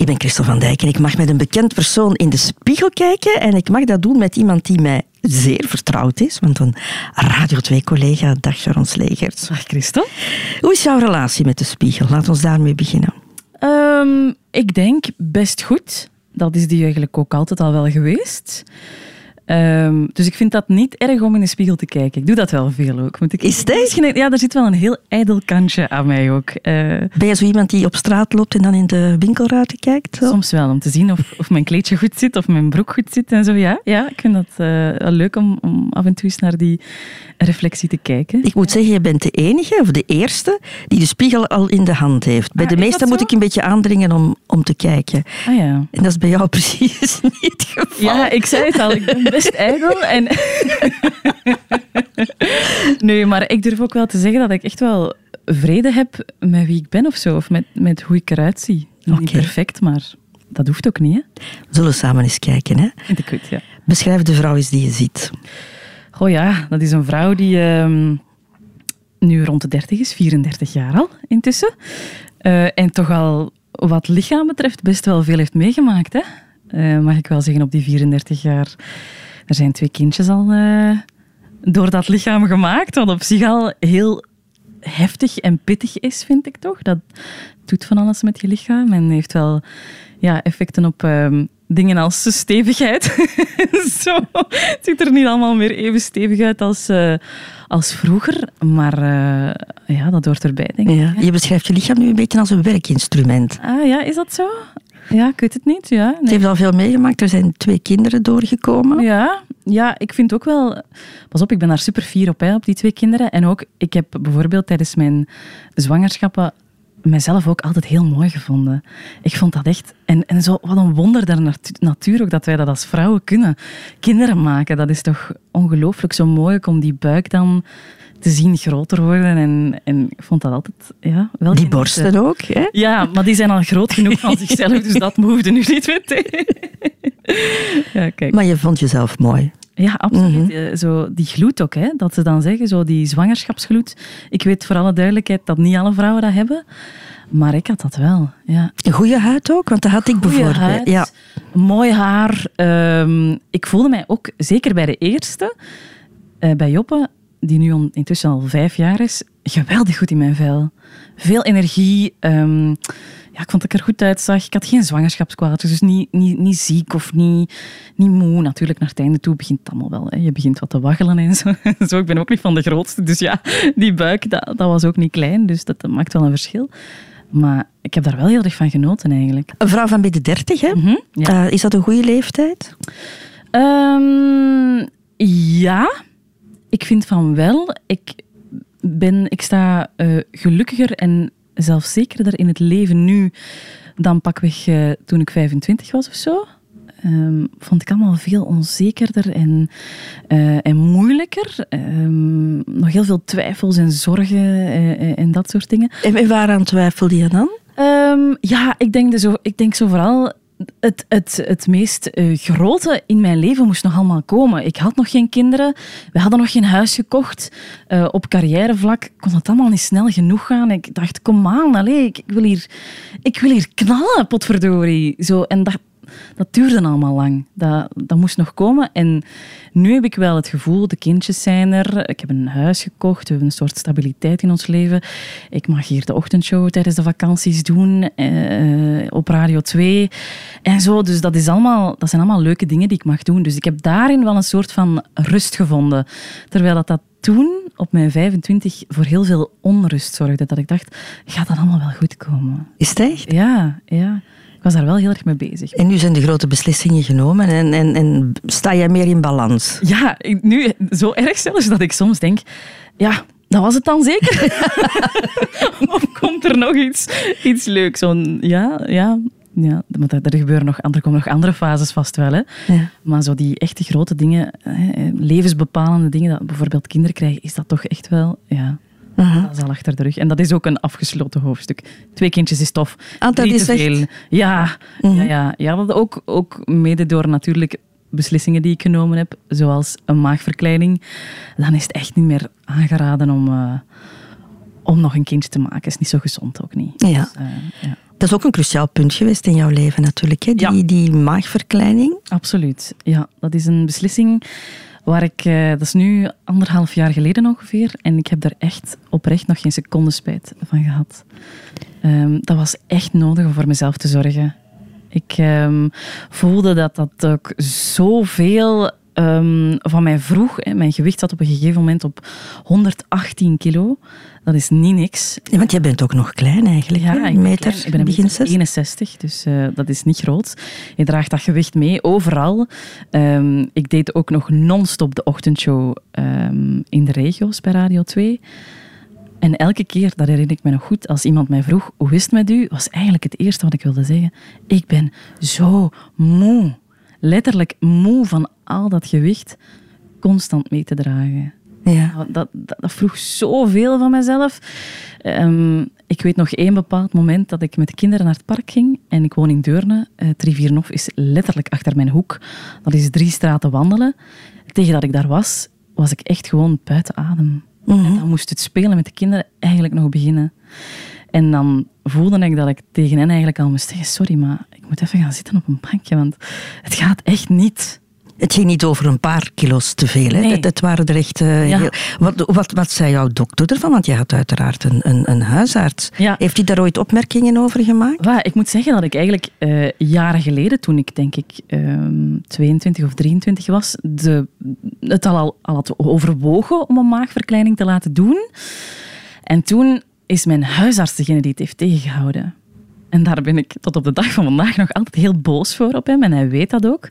Ik ben Christel van Dijk en ik mag met een bekend persoon in de spiegel kijken. En ik mag dat doen met iemand die mij zeer vertrouwd is. Want een Radio 2-collega, dag Sharon Slegers. Dag Christel. Hoe is jouw relatie met de spiegel? Laat ons daarmee beginnen. Um, ik denk best goed. Dat is die eigenlijk ook altijd al wel geweest. Um, dus ik vind dat niet erg om in de spiegel te kijken. Ik doe dat wel veel ook. Moet ik... Is dat? Ja, er zit wel een heel ijdel kantje aan mij ook. Uh, ben je zo iemand die op straat loopt en dan in de winkelruiten kijkt? Zo? Soms wel, om te zien of, of mijn kleedje goed zit of mijn broek goed zit en zo. Ja, ja ik vind dat uh, leuk om, om af en toe eens naar die reflectie te kijken. Ik moet zeggen, je bent de enige of de eerste die de spiegel al in de hand heeft. Bij Ah, de meesten moet ik een beetje aandringen om, om te kijken. Ah ja. En dat is bij jou precies niet het geval. Ja, ik zei het al, ik ben best ijdel. En nee, maar ik durf ook wel te zeggen dat ik echt wel vrede heb met wie ik ben of zo. Of met, met hoe ik eruit zie. Niet Oké. perfect, maar dat hoeft ook niet. Hè? We zullen samen eens kijken. Hè? Vind ik goed, ja. Beschrijf de vrouw eens die je ziet. Oh ja, dat is een vrouw die ehm, nu rond de 30 is, 34 jaar al intussen. Eh, en toch al wat lichaam betreft best wel veel heeft meegemaakt. Hè? Eh, mag ik wel zeggen, op die 34 jaar. Er zijn twee kindjes al eh, door dat lichaam gemaakt, wat op zich al heel heftig en pittig is, vind ik toch. Dat doet van alles met je lichaam en heeft wel ja, effecten op ehm, dingen als stevigheid. Zo, het ziet er niet allemaal meer even stevig uit als, eh, als vroeger, maar eh, ja, dat hoort erbij, denk ik. Ja. Je beschrijft je lichaam nu een beetje als een werkinstrument. Ah ja, is dat zo? Ja, ik weet het niet. Ja, Ze heeft al veel meegemaakt. Er zijn twee kinderen doorgekomen. Ja, ja, ik vind ook wel... Pas op, ik ben daar super fier op, hè, op die twee kinderen. En ook, ik heb bijvoorbeeld tijdens mijn zwangerschappen mezelf ook altijd heel mooi gevonden. Ik vond dat echt... En, en zo, wat een wonder der natu- natuur ook, dat wij dat als vrouwen kunnen. Kinderen maken, dat is toch ongelooflijk zo mooi om die buik dan te zien groter worden. En, en ik vond dat altijd ja, wel Die borsten ook. Hè? Ja, maar die zijn al groot genoeg van zichzelf, dus dat hoefde nu niet meteen. Ja, kijk. Maar je vond jezelf mooi. Ja, absoluut. Eh, Zo, die gloed ook, hè, dat ze dan zeggen, zo die zwangerschapsgloed. Ik weet voor alle duidelijkheid dat niet alle vrouwen dat hebben, maar ik had dat wel. Ja. Een goede huid ook, want dat had ik Goeie bijvoorbeeld. huid, Ja. mooi haar. Ehm, ik voelde mij ook, zeker bij de eerste, eh, bij Joppe, die nu intussen al vijf jaar is, geweldig goed in mijn vel. Veel energie. ehm, ja, ik vond dat ik er goed uitzag. Ik had geen zwangerschapskwaad, dus niet, niet, niet ziek of niet, niet moe. Natuurlijk, naar het einde toe begint het allemaal wel. Hè. Je begint wat te waggelen en zo. zo. Ik ben ook niet van de grootste, dus ja, die buik, dat, dat was ook niet klein. Dus dat, dat maakt wel een verschil. Maar ik heb daar wel heel erg van genoten eigenlijk. Een vrouw van midden dertig, hè? Mhm, ja. Eh, is dat een goede leeftijd? Ehm, ja, ik vind van wel. Ik, ben, ik sta eh, gelukkiger en zelfzekerder in het leven nu dan pakweg eh, toen ik 25 was of zo. Ehm, vond ik allemaal veel onzekerder en, eh, en moeilijker. Ehm, nog heel veel twijfels en zorgen en dat soort dingen. En waaraan twijfelde je dan? Ehm, ja, ik denk, dus, ik denk zo vooral. Het, het, het meest eh, grote in mijn leven moest nog allemaal komen. Ik had nog geen kinderen. We hadden nog geen huis gekocht. Eh, op carrièrevlak kon het allemaal niet snel genoeg gaan. Ik dacht, kom aan, ik wil hier, ik wil hier knallen, potverdorie. Zo, en dat, dat duurde allemaal lang. Dat, dat moest nog komen. En nu heb ik wel het gevoel, de kindjes zijn er. Ik heb een huis gekocht. We hebben een soort stabiliteit in ons leven. Ik mag hier de ochtendshow tijdens de vakanties doen. eh, op Radio 2. En zo. Dus dat, is allemaal, dat zijn allemaal leuke dingen die ik mag doen. Dus ik heb daarin wel een soort van rust gevonden. Terwijl dat, dat toen, op mijn 25, voor heel veel onrust zorgde. Dat ik dacht, gaat dat allemaal wel goed komen? Is het echt? Ja, ja. Ik was daar wel heel erg mee bezig. En nu zijn de grote beslissingen genomen en, en, en sta jij meer in balans? Ja, nu zo erg zelfs dat ik soms denk, ja, dat was het dan zeker? of komt er nog iets, iets leuks? Zo'n, ja, ja, ja, maar er, er gebeuren nog, er komen nog andere fases vast wel. Hè. Ja. Maar zo die echte grote dingen, hè, levensbepalende dingen, dat bijvoorbeeld kinderen krijgen, is dat toch echt wel, ja... Aha. Dat is al achter de rug. En dat is ook een afgesloten hoofdstuk. Twee kindjes is tof. Ah, dat is echt- veel. Ja, ja, ja, ja dat ook, ook mede door natuurlijk beslissingen die ik genomen heb, zoals een maagverkleining. Dan is het echt niet meer aangeraden om, eh, om nog een kindje te maken. is niet zo gezond ook niet. Ja. Dus, eh, ja. Dat is ook een cruciaal punt geweest in jouw leven natuurlijk, hè? Die, Ja. die maagverkleining. Absoluut. Ja, dat is een beslissing waar ik... eh, dat is nu anderhalf jaar geleden ongeveer. En ik heb er echt oprecht nog geen seconde spijt van gehad. Ehm, dat was echt nodig om voor mezelf te zorgen. Ik ehm, voelde dat dat ook zoveel ehm, van mij vroeg. Hè. Mijn gewicht zat op een gegeven moment op 118 kilo. Dat is niet niks. Ja, want jij bent ook nog klein eigenlijk, hè? ik ben meter, klein. ik ben een begin meter 60. 61, dus eh, dat is niet groot. Je draagt dat gewicht mee, overal. Ehm, ik deed ook nog non-stop de ochtendshow ehm, in de regio's bij Radio 2. En elke keer, dat herinner ik me nog goed, als iemand mij vroeg, hoe is het met u? Was eigenlijk het eerste wat ik wilde zeggen. Ik ben zo moe. Letterlijk moe van al dat gewicht constant mee te dragen. Ja. Dat, dat, dat vroeg zoveel van mezelf. Ehm, ik weet nog één bepaald moment dat ik met de kinderen naar het park ging. En ik woon in Deurne. Triviernof is letterlijk achter mijn hoek. Dat is drie straten wandelen. Tegen dat ik daar was, was ik echt gewoon buiten adem. Mhm. En dan moest het spelen met de kinderen eigenlijk nog beginnen. En dan voelde ik dat ik tegen hen eigenlijk al moest zeggen... Sorry, maar ik moet even gaan zitten op een bankje, want het gaat echt niet. Het ging niet over een paar kilo's te veel. Hè? Nee. Het waren er echt... eh, Ja. heel- wat, wat, wat zei jouw dokter ervan? Want je had uiteraard een, een, een huisarts. Ja. Heeft hij daar ooit opmerkingen over gemaakt? Waar, ik moet zeggen dat ik eigenlijk eh, jaren geleden, toen ik denk ik ehm, 22 of 23 was, de, het al, al, al had overwogen om een maagverkleining te laten doen. En toen is mijn huisarts degene die het heeft tegengehouden. En daar ben ik tot op de dag van vandaag nog altijd heel boos voor op hem. En hij weet dat ook.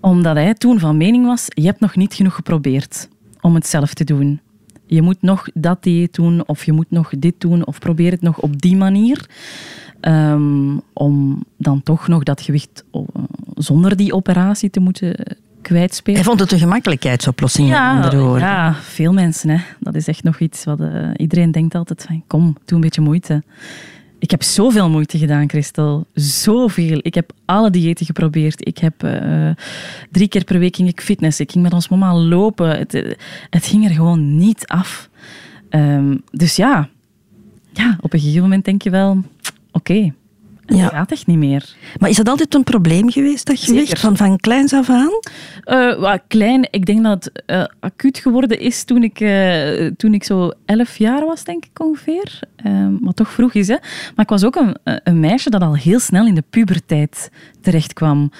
Omdat hij toen van mening was, je hebt nog niet genoeg geprobeerd om het zelf te doen. Je moet nog dat dieet doen, of je moet nog dit doen, of probeer het nog op die manier. Ehm, om dan toch nog dat gewicht eh, zonder die operatie te moeten kwijtspelen. Hij vond het een gemakkelijkheidsoplossing, woorden. ja, veel mensen. Hè. Dat is echt nog iets wat eh, iedereen denkt altijd van, kom, doe een beetje moeite. Ik heb zoveel moeite gedaan, Christel. Zoveel. Ik heb alle diëten geprobeerd. Ik heb eh, drie keer per week ging ik fitness. Ik ging met ons mama lopen. Het, eh, het ging er gewoon niet af. Ehm, dus ja. ja, op een gegeven moment denk je wel, oké, Ja. gaat echt niet meer. Maar is dat altijd een probleem geweest, dat gewicht? Van, van kleins af aan? Wat klein, ik denk dat het eh, acuut geworden is toen ik, eh, toen ik zo elf jaar was, denk ik ongeveer. Ehm, wat toch vroeg is, hè. Maar ik was ook een, een meisje dat al heel snel in de puberteit terechtkwam.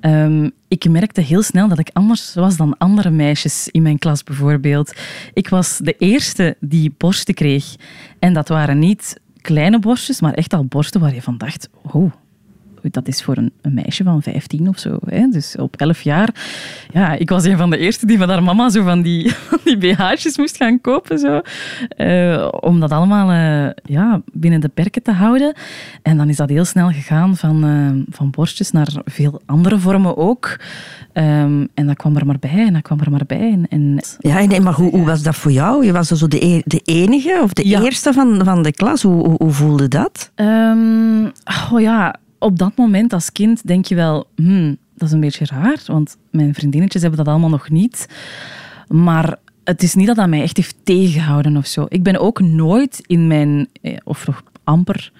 Ehm, ik merkte heel snel dat ik anders was dan andere meisjes in mijn klas bijvoorbeeld. Ik was de eerste die borsten kreeg. En dat waren niet kleine borstjes, maar echt al borsten waar je van dacht... Oh, dat is voor een, een meisje van 15 of zo. Hè? Dus op 11 jaar. Ja, ik was een van de eerste die van haar mama zo van die, van die BH'tjes moest gaan kopen. Zo. Eh, om dat allemaal eh, ja, binnen de perken te houden. En dan is dat heel snel gegaan van, eh, van borstjes naar veel andere vormen ook. Ehm, en dat kwam er maar bij en dat kwam er maar bij. En, en Ja, nee, maar hoe, hoe was dat voor jou? Je was zo de, e- de enige of de Ja. eerste van, van de klas. Hoe, hoe, hoe voelde dat? Ehm, oh ja, op dat moment als kind denk je wel, hmm, dat is een beetje raar, want mijn vriendinnetjes hebben dat allemaal nog niet. Maar het is niet dat dat mij echt heeft tegengehouden of zo. Ik ben ook nooit in mijn, eh, of nog amper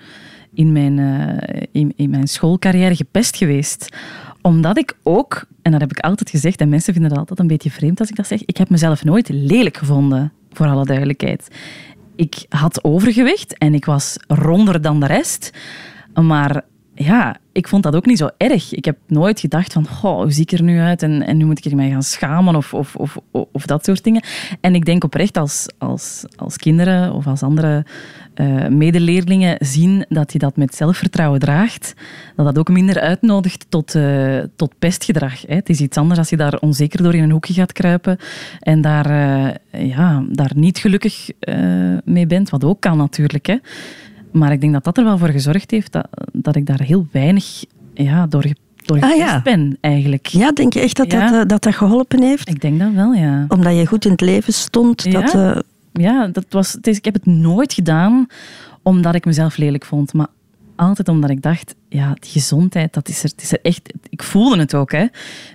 in mijn, eh, in, in mijn schoolcarrière gepest geweest. Omdat ik ook, en dat heb ik altijd gezegd, en mensen vinden dat altijd een beetje vreemd als ik dat zeg, ik heb mezelf nooit lelijk gevonden, voor alle duidelijkheid. Ik had overgewicht en ik was ronder dan de rest. Maar ja, ik vond dat ook niet zo erg. Ik heb nooit gedacht van, hoe zie ik er nu uit en, en nu moet ik er mij gaan schamen of, of, of, of dat soort dingen. En ik denk oprecht als, als, als kinderen of als andere eh, medeleerlingen zien dat je dat met zelfvertrouwen draagt, dat dat ook minder uitnodigt tot, eh, tot pestgedrag. Hè. Het is iets anders als je daar onzeker door in een hoekje gaat kruipen en daar, eh, ja, daar niet gelukkig mee bent, wat ook kan natuurlijk. Hè. Maar ik denk dat dat er wel voor gezorgd heeft dat, dat ik daar heel weinig ja, door, door Ah, ja. ben, eigenlijk. Ja, denk je echt dat Ja. dat, eh, dat, dat geholpen heeft? Ik denk dat wel, ja. Omdat je goed in het leven stond? Ja. Dat, eh, Ja, dat was, het is, ik heb het nooit gedaan omdat ik mezelf lelijk vond. Maar altijd omdat ik dacht, ja, die gezondheid, dat is er, het is er echt... Ik voelde het ook, hè.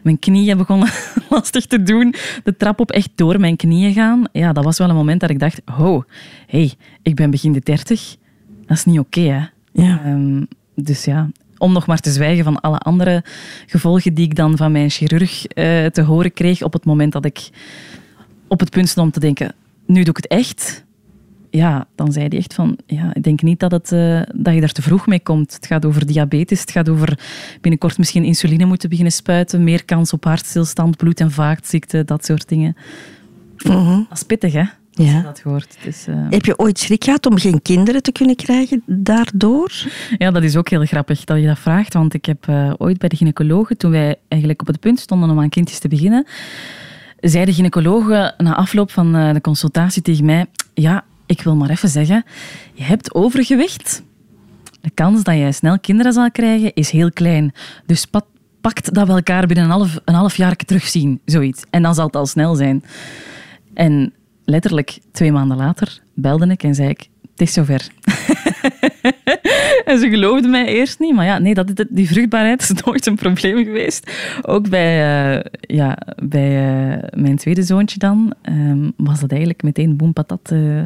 Mijn knieën begonnen lastig te doen. De trap op echt door mijn knieën gaan. Ja, dat was wel een moment dat ik dacht, oh, hey, ik ben begin de dertig. Dat is niet oké, hè. ja. Ehm, dus ja, om nog maar te zwijgen van alle andere gevolgen die ik dan van mijn chirurg eh, te horen kreeg op het moment dat ik op het punt stond om te denken, nu doe ik het echt. Ja, dan zei hij echt van, ja, ik denk niet dat, het, eh, dat je daar te vroeg mee komt. Het gaat over diabetes, het gaat over binnenkort misschien insuline moeten beginnen spuiten, meer kans op hartstilstand, bloed- en vaatziekten, dat soort dingen. Mhm. Dat is pittig, hè? Ja. Dat hoort. Dus, eh, Heb je ooit schrik gehad om geen kinderen te kunnen krijgen daardoor? Ja, dat is ook heel grappig dat je dat vraagt. Want ik heb eh, ooit bij de gynaecologe, toen wij eigenlijk op het punt stonden om aan kindjes te beginnen, zei de gynaecologe na afloop van eh, de consultatie tegen mij: Ja, ik wil maar even zeggen, je hebt overgewicht. De kans dat jij snel kinderen zal krijgen is heel klein. Dus pat, pakt dat we elkaar binnen een half, een half jaar terugzien, zoiets. En dan zal het al snel zijn. En letterlijk twee maanden later belde ik en zei ik: Het is zover. en ze geloofde mij eerst niet. Maar ja, nee, dat, die vruchtbaarheid is nooit een probleem geweest. Ook bij, eh, ja, bij eh, mijn tweede zoontje dan ehm, was dat eigenlijk meteen boem patat. eh,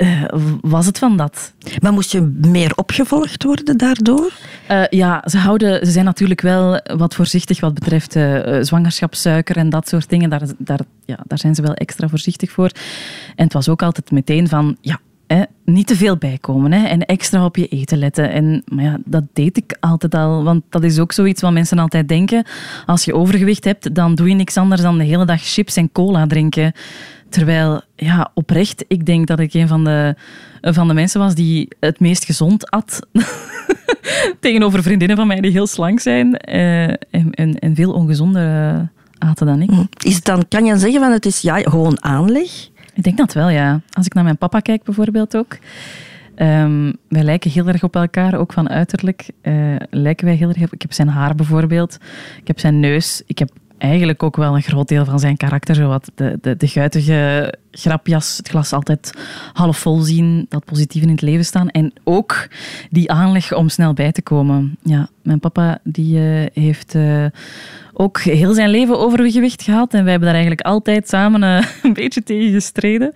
eh, was het van dat? Maar moest je meer opgevolgd worden daardoor? Eh, ja, ze, houden, ze zijn natuurlijk wel wat voorzichtig wat betreft eh, zwangerschapssuiker en dat soort dingen. Daar, daar, ja, daar zijn ze wel extra voorzichtig voor. En het was ook altijd meteen van, ja, hè, niet te veel bijkomen hè, en extra op je eten letten. En, maar ja, dat deed ik altijd al, want dat is ook zoiets wat mensen altijd denken. Als je overgewicht hebt, dan doe je niks anders dan de hele dag chips en cola drinken. Terwijl, ja, oprecht, ik denk dat ik een van de, van de mensen was die het meest gezond at. Tegenover vriendinnen van mij die heel slank zijn eh, en, en, en veel ongezonder eh, aten dan ik. Is het dan, kan je zeggen van het is ja, gewoon aanleg? Ik denk dat wel, ja. Als ik naar mijn papa kijk bijvoorbeeld ook. Ehm, wij lijken heel erg op elkaar, ook van uiterlijk. eh, lijken wij heel erg op. Ik heb zijn haar bijvoorbeeld. Ik heb zijn neus. Ik heb eigenlijk ook wel een groot deel van zijn karakter. Zo wat de, de, de guitige grapjas, het glas altijd half vol zien, dat positief in het leven staan. En ook die aanleg om snel bij te komen. Ja, mijn papa die, eh, heeft eh, ook heel zijn leven overgewicht gehad. En wij hebben daar eigenlijk altijd samen eh, een beetje tegen gestreden.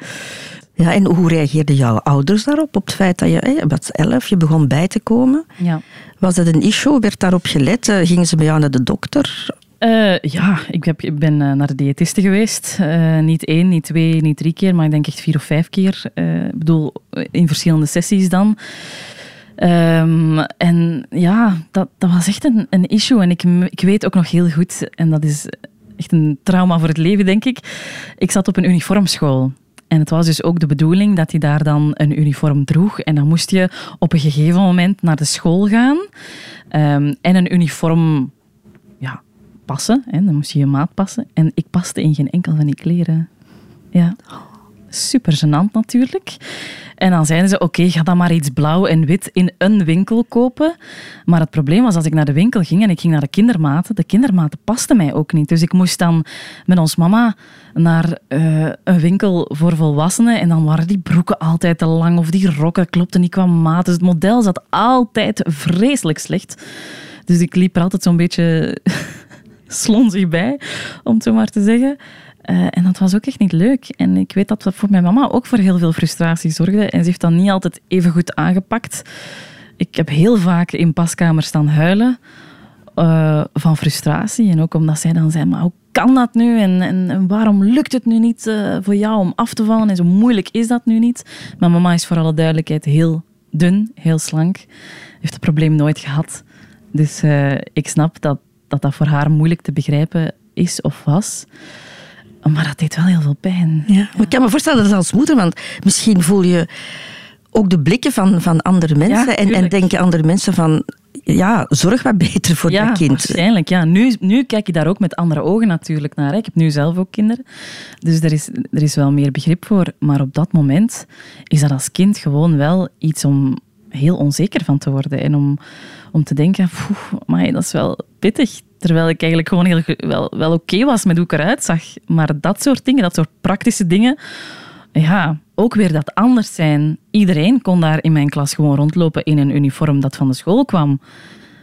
Ja, en hoe reageerden jouw ouders daarop? Op het feit dat je, hè, je was elf, je begon bij te komen. Ja. Was dat een issue? Werd daarop gelet? Gingen ze bij jou naar de dokter? Eh, ja, ik, heb, ik ben eh, naar de diëtiste geweest. Eh, niet één, niet twee, niet drie keer, maar ik denk echt vier of vijf keer. Ik bedoel, in verschillende sessies dan. Ehm, en ja, dat, dat was echt een, een issue. En ik, ik weet ook nog heel goed, en dat is echt een trauma voor het leven, denk ik. Ik zat op een uniformschool. En het was dus ook de bedoeling dat hij daar dan een uniform droeg. En dan moest je op een gegeven moment naar de school gaan ehm, en een uniform passen. Hè. Dan moest je je maat passen. En ik paste in geen enkel van die kleren. Ja. Super gênant natuurlijk. En dan zeiden ze, oké, ga dan maar iets blauw en wit in een winkel kopen. Maar het probleem was, als ik naar de winkel ging en ik ging naar de kindermaten, de kindermaten pasten mij ook niet. Dus ik moest dan met ons mama naar eh, een winkel voor volwassenen en dan waren die broeken altijd te lang of die rokken klopten niet qua maat. Dus het model zat altijd vreselijk slecht. Dus ik liep er altijd zo'n beetje slonzig bij, om het zo maar te zeggen. Eh, en dat was ook echt niet leuk. En ik weet dat dat voor mijn mama ook voor heel veel frustratie zorgde. En ze heeft dat niet altijd even goed aangepakt. Ik heb heel vaak in paskamers staan huilen eh, van frustratie. En ook omdat zij dan zei, maar hoe kan dat nu? En, en, en waarom lukt het nu niet eh, voor jou om af te vallen? En zo moeilijk is dat nu niet. Mijn mama is voor alle duidelijkheid heel dun, heel slank. Heeft het probleem nooit gehad. Dus ik snap dat, dat dat voor haar moeilijk te begrijpen is of was. Maar dat deed wel heel veel pijn. Ja. Maar ik kan me voorstellen dat als moeder, want misschien voel je ook de blikken van, van andere mensen Ja, en, denken andere mensen van, ja, zorg wat beter voor ja, dat kind. waarschijnlijk. Ja. Nu, nu kijk je daar ook met andere ogen natuurlijk naar. hè. Ik heb nu zelf ook kinderen. Dus er is, er is wel meer begrip voor. Maar op dat moment is dat als kind gewoon wel iets om heel onzeker van te worden. En om, om te denken, "Poeh, amai, dat is wel pittig. Terwijl ik eigenlijk gewoon heel, wel, wel oké was met hoe ik eruit zag. Maar dat soort dingen, dat soort praktische dingen... Ja, ook weer dat anders zijn. Iedereen kon daar in mijn klas gewoon rondlopen in een uniform dat van de school kwam.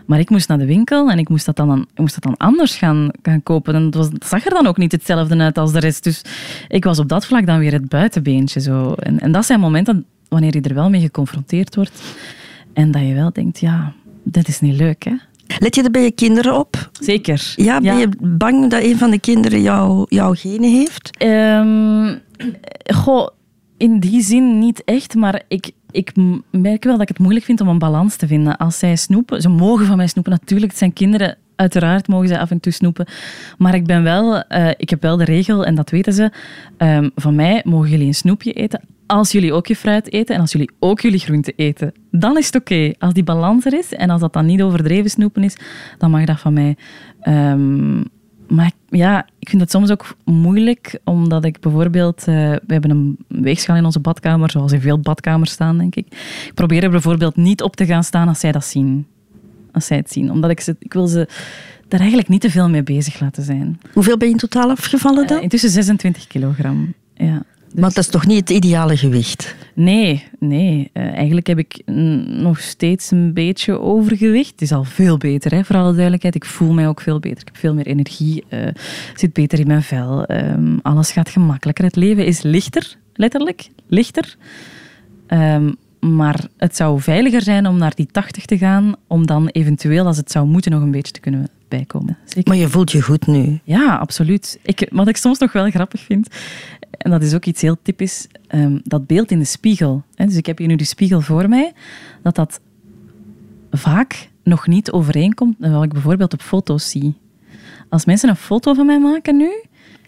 Maar ik moest naar de winkel en ik moest dat dan, ik moest dat dan anders gaan, gaan kopen. En het, was, het zag er dan ook niet hetzelfde uit als de rest. Dus ik was op dat vlak dan weer het buitenbeentje. Zo. En, en dat zijn momenten wanneer je er wel mee geconfronteerd wordt. En dat je wel denkt, ja, dat is niet leuk, hè? Let je er bij je kinderen op? Zeker. Ja, ben je bang dat een van de kinderen jou, jouw genen heeft? Ehm, goh, in die zin niet echt, maar ik, ik merk wel dat ik het moeilijk vind om een balans te vinden. Als zij snoepen, ze mogen van mij snoepen, natuurlijk, het zijn kinderen, uiteraard mogen ze af en toe snoepen. Maar ik ben wel, uh, ik heb wel de regel, en dat weten ze, um, van mij mogen jullie een snoepje eten als jullie ook je fruit eten en als jullie ook jullie groenten eten. Dan is het oké. Als die balans er is en als dat dan niet overdreven snoepen is, dan mag dat van mij. Um, maar ja, ik vind het soms ook moeilijk, omdat ik bijvoorbeeld... Uh, we hebben een weegschaal in onze badkamer, zoals in veel badkamers staan, denk ik. Ik probeer er bijvoorbeeld niet op te gaan staan als zij dat zien. Als zij het zien. Omdat ik, ze, ik wil ze daar eigenlijk niet te veel mee bezig laten zijn. Hoeveel ben je in totaal afgevallen dan? Uh, intussen 26 kilogram, ja. Maar dat is toch niet het ideale gewicht? Nee, nee. Uh, eigenlijk heb ik nog steeds een beetje overgewicht. Het is al veel beter, hè, voor alle duidelijkheid. Ik voel mij ook veel beter. Ik heb veel meer energie. Uh, zit beter in mijn vel. Um, alles gaat gemakkelijker. Het leven is lichter, letterlijk. Lichter. Um, maar het zou veiliger zijn om naar die 80 te gaan, om dan eventueel, als het zou moeten, nog een beetje te kunnen bijkomen. Zeker. Maar je voelt je goed nu? Ja, absoluut. Ik, wat ik soms nog wel grappig vind, en dat is ook iets heel typisch, um, dat beeld in de spiegel. Hè, dus ik heb hier nu die spiegel voor mij, dat dat vaak nog niet overeenkomt met wat ik bijvoorbeeld op foto's zie. Als mensen een foto van mij maken nu,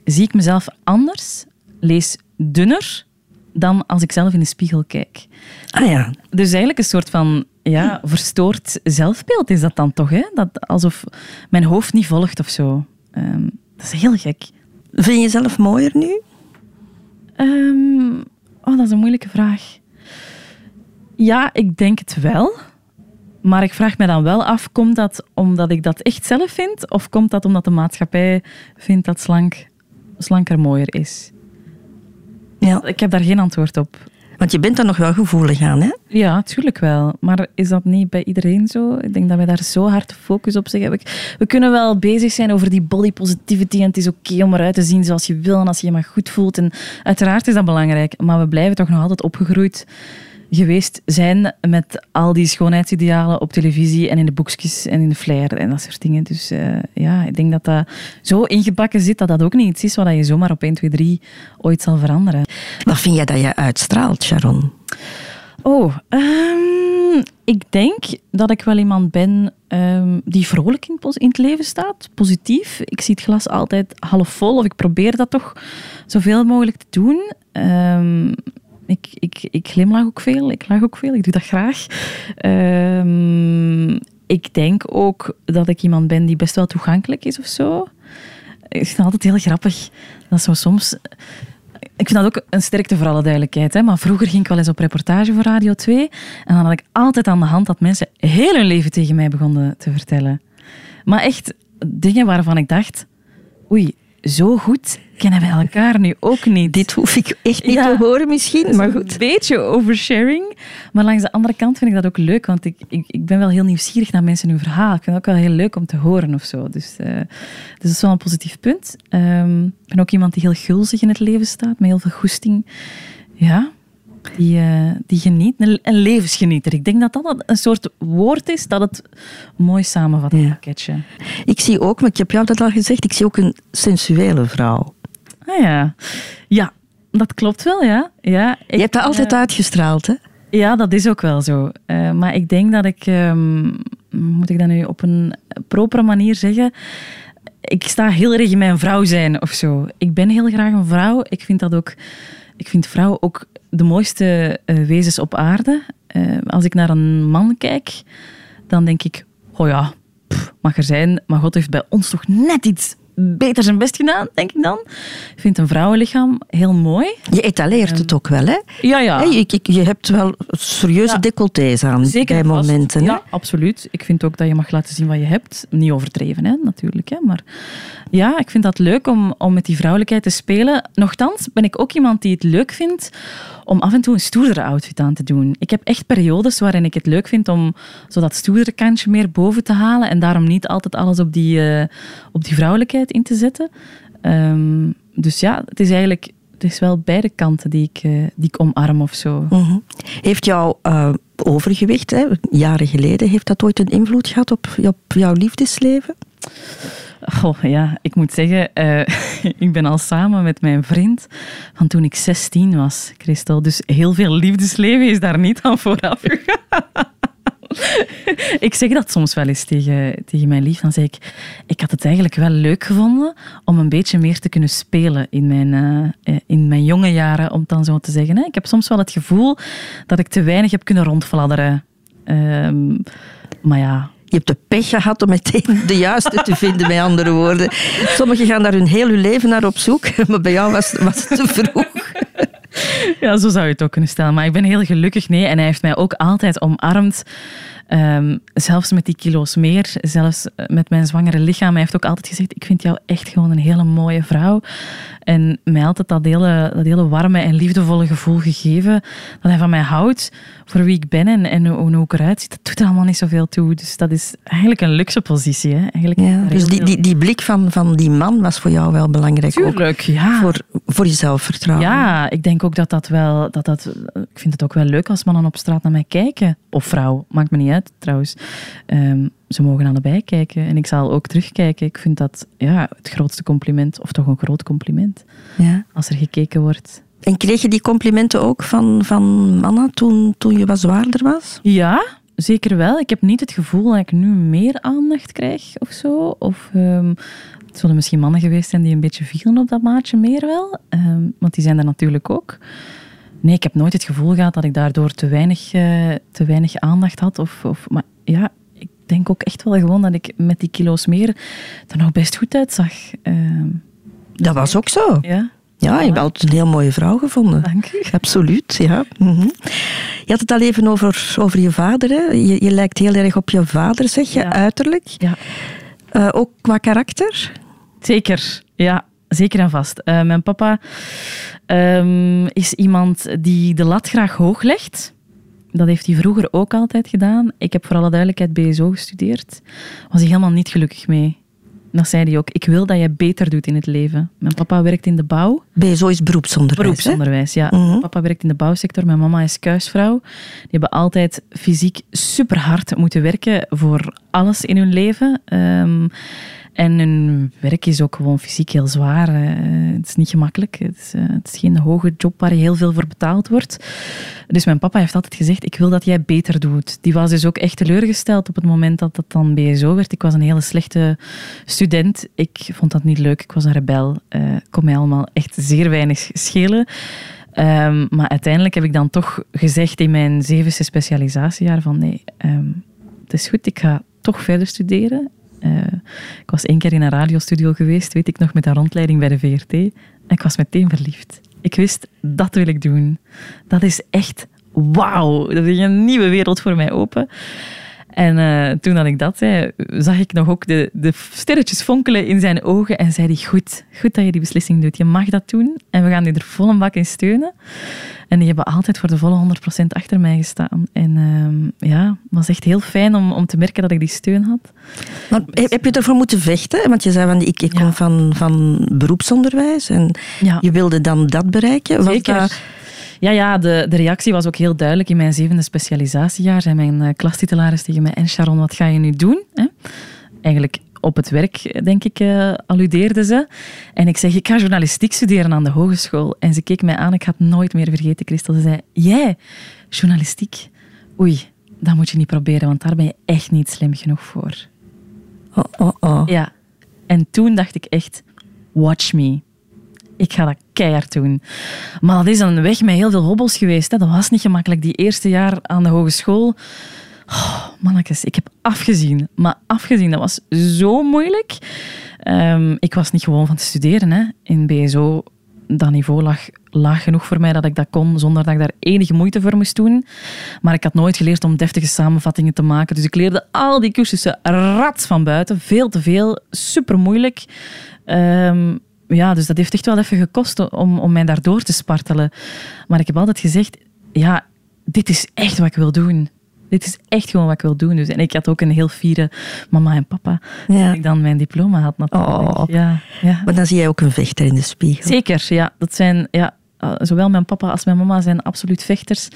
zie ik mezelf anders, lees dunner dan als ik zelf in de spiegel kijk. Ah ja. Dus eigenlijk een soort van ja, verstoord zelfbeeld is dat dan toch? Hè? Dat, alsof mijn hoofd niet volgt of zo. Um, dat is heel gek. Vind je jezelf mooier nu? Um, oh, dat is een moeilijke vraag. Ja, ik denk het wel. Maar ik vraag me dan wel af, komt dat omdat ik dat echt zelf vind? Of komt dat omdat de maatschappij vindt dat slank, slanker mooier is? Ja. Ik heb daar geen antwoord op. Want je bent er nog wel gevoelig aan, hè? Ja, natuurlijk wel. Maar is dat niet bij iedereen zo? Ik denk dat wij daar zo hard focus op zeggen. We kunnen wel bezig zijn over die body positivity en het is oké om eruit te zien zoals je wil en als je je maar goed voelt. En uiteraard is dat belangrijk, maar we blijven toch nog altijd opgegroeid geweest zijn met al die schoonheidsidealen op televisie en in de boekjes en in de flyer en dat soort dingen. Dus uh, ja, ik denk dat dat zo ingebakken zit dat dat ook niet iets is wat je zomaar op 1, 2, 3 ooit zal veranderen. Wat vind jij dat je uitstraalt, Sharon? Oh, um, ik denk dat ik wel iemand ben um, die vrolijk in, in, het leven staat, positief. Ik zie het glas altijd half vol, of ik probeer dat toch zoveel mogelijk te doen. Um, ik, ik, ik glimlach ook veel, ik lach ook veel, ik doe dat graag. Um, ik denk ook dat ik iemand ben die best wel toegankelijk is of zo. Ik vind het altijd heel grappig. Dat zo soms... Ik vind dat ook een sterkte voor alle duidelijkheid. Hè? Maar vroeger ging ik wel eens op reportage voor Radio 2. En dan had ik altijd aan de hand dat mensen heel hun leven tegen mij begonnen te vertellen. Maar echt dingen waarvan ik dacht... Oei, zo goed kennen wij elkaar nu ook niet. Dit hoef ik echt niet te horen misschien, maar goed. Een beetje oversharing. Maar langs de andere kant vind ik dat ook leuk, want ik, ik, ik ben wel heel nieuwsgierig naar mensen hun verhaal. Ik vind het ook wel heel leuk om te horen of zo. Dus, uh, dus dat is wel een positief punt. Um, ik ben ook iemand die heel gulzig in het leven staat, met heel veel goesting. Ja, die, uh, die geniet, een, levensgenieter. Ik denk dat dat een soort woord is dat het mooi samenvat, ja. pakketje. Ik zie ook, maar ik heb jou dat al gezegd, ik zie ook een sensuele vrouw. Ah ja, ja dat klopt wel, ja. ja ik, Je hebt dat altijd uh, uitgestraald, hè? Ja, dat is ook wel zo. Uh, maar ik denk dat ik, um, moet ik dat nu op een propere manier zeggen, ik sta heel erg in mijn vrouw zijn of zo. Ik ben heel graag een vrouw. Ik vind dat ook, ik vind vrouwen ook de mooiste uh, wezens op aarde. Uh, als ik naar een man kijk, dan denk ik, oh ja, mag er zijn, maar God heeft bij ons toch net iets beter zijn best gedaan, denk ik dan. Ik vind een vrouwenlichaam heel mooi. Je etaleert het ook wel, hè? Ja, ja. je, je, hebt wel serieuze ja. decolletés aan Zeker bij momenten. Ja, absoluut. Ik vind ook dat je mag laten zien wat je hebt. Niet overdreven, hè, natuurlijk. Hè. Maar ja, ik vind dat leuk om, om met die vrouwelijkheid te spelen. Nochtans ben ik ook iemand die het leuk vindt om af en toe een stoerdere outfit aan te doen. Ik heb echt periodes waarin ik het leuk vind om zo dat stoerdere kantje meer boven te halen en daarom niet altijd alles op die, uh, op die vrouwelijkheid in te zetten. Um, dus ja, het is eigenlijk het is wel beide kanten die ik, uh, die ik omarm of zo. Mhm. Heeft jouw uh, overgewicht, hè, jaren geleden, heeft dat ooit een invloed gehad op, op jouw liefdesleven? Oh ja, ik moet zeggen, uh, ik ben al samen met mijn vriend van toen ik 16 was, Christel. Dus heel veel liefdesleven is daar niet aan vooraf gegaan. ik zeg dat soms wel eens tegen, tegen mijn lief. Dan zeg ik, ik had het eigenlijk wel leuk gevonden om een beetje meer te kunnen spelen in mijn, uh, in mijn jonge jaren, om dan zo te zeggen. Ik heb soms wel het gevoel dat ik te weinig heb kunnen rondfladderen. Um, maar ja, je hebt de pech gehad om meteen de juiste te vinden, met andere woorden. Sommigen gaan daar hun hun leven naar op zoek, maar bij jou was, was het te vroeg. Ja, zo zou je het ook kunnen stellen. Maar ik ben heel gelukkig, nee. En hij heeft mij ook altijd omarmd. Um, zelfs met die kilo's meer, zelfs met mijn zwangere lichaam. Hij heeft ook altijd gezegd, ik vind jou echt gewoon een hele mooie vrouw. En mij altijd dat hele, dat hele warme en liefdevolle gevoel gegeven dat hij van mij houdt, voor wie ik ben en, en hoe ik eruit zie. Dat doet er allemaal niet zoveel toe. Dus dat is eigenlijk een luxe positie. Hè? Eigenlijk ja, dus die, die, die blik van, van die man was voor jou wel belangrijk. Tuurlijk, ook ja. Voor, voor je zelfvertrouwen. Ja, ik denk ook dat dat wel... Dat dat, ik vind het ook wel leuk als mannen op straat naar mij kijken. Of vrouw, maakt me niet uit trouwens. Um, ze mogen allebei kijken. En ik zal ook terugkijken. Ik vind dat ja, het grootste compliment, of toch een groot compliment, ja. als er gekeken wordt. En kreeg je die complimenten ook van, van mannen toen, toen je wat zwaarder was? Ja, zeker wel. Ik heb niet het gevoel dat ik nu meer aandacht krijg of zo. Of um, het zullen misschien mannen geweest zijn die een beetje vielen op dat maatje meer wel. Um, want die zijn er natuurlijk ook. Nee, ik heb nooit het gevoel gehad dat ik daardoor te weinig, uh, te weinig aandacht had. Of, of, maar ja, ik denk ook echt wel gewoon dat ik met die kilo's meer er nog best goed uitzag. Uh, dat was ook zo. Ja. Ja, je hebt altijd een heel mooie vrouw gevonden. Dank u. Absoluut, ja. Mm -hmm. Je had het al even over, over je vader. Hè? Je, je lijkt heel erg op je vader, zeg je, ja. uiterlijk. Ja. Uh, ook qua karakter? Zeker, ja. Zeker en vast. Uh, mijn papa um, is iemand die de lat graag hoog legt. Dat heeft hij vroeger ook altijd gedaan. Ik heb voor alle duidelijkheid BSO gestudeerd. Was hij helemaal niet gelukkig mee. Dat zei hij ook. Ik wil dat jij beter doet in het leven. Mijn papa werkt in de bouw. BSO is beroepsonderwijs. Beroepsonderwijs, ja. Mhm. Mm -hmm. Papa werkt in de bouwsector. Mijn mama is kuisvrouw. Die hebben altijd fysiek super hard moeten werken voor alles in hun leven. Um, en hun werk is ook gewoon fysiek heel zwaar. Het is niet gemakkelijk. Het is, uh, het is, geen hoge job waar heel veel voor betaald wordt. Dus mijn papa heeft altijd gezegd, ik wil dat jij beter doet. Die was dus ook echt teleurgesteld op het moment dat dat dan BSO werd. Ik was een hele slechte student. Ik vond dat niet leuk. Ik was een rebel. Uh, kon mij allemaal echt zeer weinig schelen. Um, maar uiteindelijk heb ik dan toch gezegd in mijn zevende specialisatiejaar van nee, um, het is goed, ik ga toch verder studeren. Uh, ik was één keer in een radiostudio geweest, weet ik nog, met een rondleiding bij de VRT. En ik was meteen verliefd. Ik wist, dat wil ik doen. Dat is echt wauw. Dat is een nieuwe wereld voor mij open. En uh, toen dat ik dat zei, zag ik nog ook de, de sterretjes fonkelen in zijn ogen. En zei hij, goed, goed dat je die beslissing doet. Je mag dat doen. En we gaan je er vol een bak in steunen. En die hebben altijd voor de volle 100% achter mij gestaan. En uh, ja, het was echt heel fijn om, om te merken dat ik die steun had. Maar heb je ervoor moeten vechten? Want je zei, van, ik, ik kom van, van beroepsonderwijs. En ja. je wilde dan dat bereiken. Zeker. Dat... Ja, ja de, de reactie was ook heel duidelijk. In mijn zevende specialisatiejaar zei mijn uh, klastitularis tegen mij... En Sharon, wat ga je nu doen? Hè? Eigenlijk op het werk, denk ik, uh, alludeerde ze. En ik zeg, ik ga journalistiek studeren aan de hogeschool. En ze keek mij aan, ik had het nooit meer vergeten, Christel. Ze zei, jij, journalistiek? Oei, dat moet je niet proberen, want daar ben je echt niet slim genoeg voor. Oh, oh, oh. Ja. En toen dacht ik echt, watch me. Ik ga dat keihard doen. Maar dat is een weg met heel veel hobbels geweest. Hè. Dat was niet gemakkelijk. Die eerste jaar aan de hogeschool... Oh, mannetjes, ik heb afgezien. Maar afgezien, dat was zo moeilijk. Um, ik was niet gewoon van te studeren. Hè. In BSO, dat niveau lag laag genoeg voor mij dat ik dat kon, zonder dat ik daar enige moeite voor moest doen. Maar ik had nooit geleerd om deftige samenvattingen te maken. Dus ik leerde al die cursussen rats van buiten. Veel te veel. Super moeilijk. Um, ja, dus dat heeft echt wel even gekost om, om mij daardoor te spartelen. Maar ik heb altijd gezegd, ja, dit is echt wat ik wil doen dit is echt gewoon wat ik wil doen. Dus, en ik had ook een heel fiere mama en papa. Ja. Dat ik dan mijn diploma had natuurlijk. Oh. Ja, ja. Maar dan zie jij ook een vechter in de spiegel. Zeker, ja. Dat zijn, ja. Eh, Zowel mijn papa als mijn mama zijn absoluut vechters.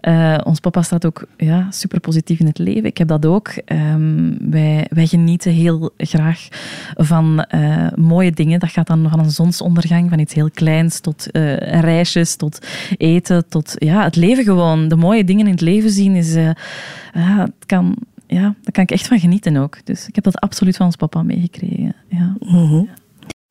Eh, ons papa staat ook ja, super positief in het leven. Ik heb dat ook. Ehm, wij, wij genieten heel graag van eh, mooie dingen. Dat gaat dan van een zonsondergang, van iets heel kleins tot eh, reisjes, tot eten, tot ja, het leven gewoon. De mooie dingen in het leven zien is... ja, het kan, ja, daar kan ik echt van genieten ook. Dus ik heb dat absoluut van ons papa meegekregen. Ja. Mhm.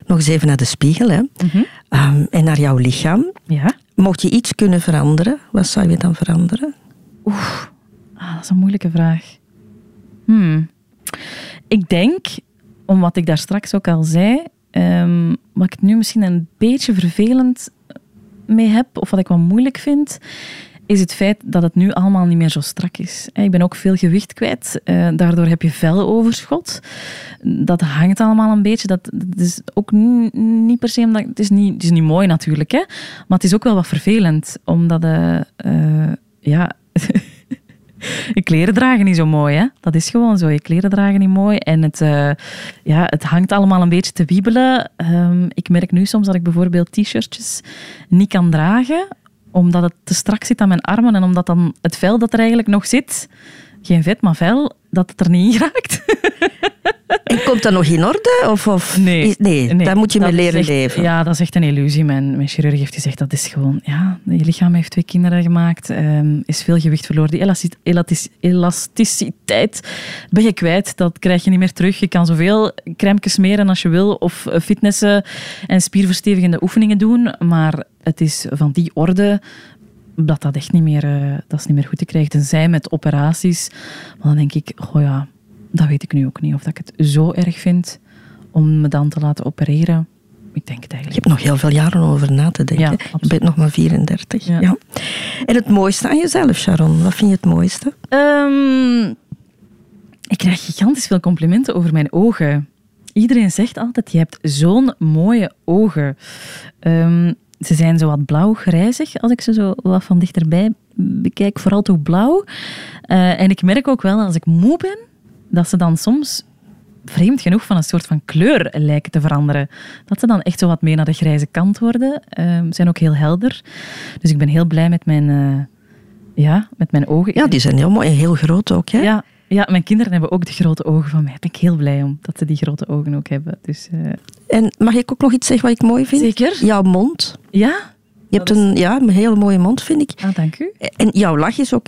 Nog eens even naar de spiegel hè. Mhm. Ehm, en naar jouw lichaam. ja. Mocht je iets kunnen veranderen, wat zou je dan veranderen? Ah, dat is een moeilijke vraag. Hmm. Ik denk, om wat ik daar straks ook al zei, ehm, wat ik nu misschien een beetje vervelend mee heb, of wat ik wel moeilijk vind, is het feit dat het nu allemaal niet meer zo strak is. Ik ben ook veel gewicht kwijt, eh, daardoor heb je veloverschot. Dat hangt allemaal een beetje. Dat, dat is ook ni- niet per se omdat... Het is niet, het is niet mooi natuurlijk, hè, maar het is ook wel wat vervelend, omdat... eh, eh, ja... Je kleren dragen niet zo mooi, hè? Dat is gewoon zo. Je kleren dragen niet mooi. En het, ja, het hangt allemaal een beetje te wiebelen. Ehm, ik merk nu soms dat ik bijvoorbeeld t-shirtjes niet kan dragen, omdat het te strak zit aan mijn armen en omdat dan het vel dat er eigenlijk nog zit, geen vet, maar vel, dat het er niet in raakt. En komt dat nog in orde? Of, of is- nee, daar moet je mee leren echt- leven. Ja, dat is echt een illusie. Mijn, mijn chirurg heeft gezegd dat is gewoon... Ja, je lichaam heeft twee kinderen gemaakt, ehm, is veel gewicht verloren. Die elasticiteit ben je kwijt. Dat krijg je niet meer terug. Je kan zoveel crème smeren als je wil, of eh, fitnessen en spierverstevigende oefeningen doen, maar het is van die orde dat dat echt niet meer, eh, dat is niet meer goed te krijgen. Tenzij met operaties. Maar dan denk ik, oh ja, dat weet ik nu ook niet. Of dat ik het zo erg vind om me dan te laten opereren. Ik denk het Je eigenlijk. hebt nog heel veel jaren om over na te denken. Ja, je bent nog maar 34. Ja. Ja. En het mooiste aan jezelf, Sharon? Wat vind je het mooiste? Ehm, ik krijg gigantisch veel complimenten over mijn ogen. Iedereen zegt altijd, je hebt zo'n mooie ogen. Ehm, ze zijn zo wat blauw-grijzig, als ik ze zo wat van dichterbij bekijk. Vooral toch blauw. Eh, en ik merk ook wel, als ik moe ben, dat ze dan soms vreemd genoeg van een soort van kleur lijken te veranderen. Dat ze dan echt zo wat meer naar de grijze kant worden. Ehm, Ze zijn ook heel helder. Dus ik ben heel blij met mijn, eh, ja, met mijn ogen. Ja, die zijn heel mooi en heel groot ook. Hè? Ja, ja, mijn kinderen hebben ook de grote ogen van mij. Daar ben ik heel blij om, dat ze die grote ogen ook hebben. Dus, eh, En mag ik ook nog iets zeggen wat ik mooi vind? Zeker. Jouw mond. ja, Je hebt is- een, ja, een hele mooie mond, vind ik. ah, dank u. En jouw lach is ook...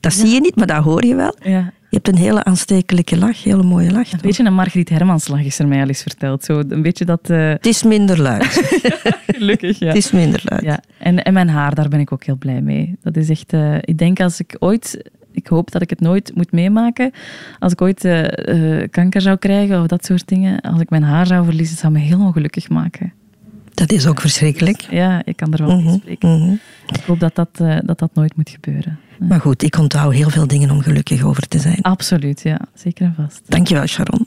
Dat zie je niet, maar dat hoor je wel. Ja. Je hebt een hele aanstekelijke lach, hele mooie lach. Een beetje een Margriet Hermanslag is er mij al eens verteld. Zo, een beetje dat... eh, Het is minder luid. gelukkig, ja. Het is minder luid. Ja, en, en mijn haar, daar ben ik ook heel blij mee. Dat is echt... eh, ik denk als ik ooit... Ik hoop dat ik het nooit moet meemaken. Als ik ooit eh, eh, kanker zou krijgen of dat soort dingen. Als ik mijn haar zou verliezen, zou me heel ongelukkig maken. Dat is ook verschrikkelijk. Ja, ik kan er wel mee spreken. mhm. Ik hoop dat dat, eh, dat dat nooit moet gebeuren. Maar goed, ik onthoud heel veel dingen om gelukkig over te zijn. Absoluut, ja. Zeker en vast. Dankjewel, Sharon.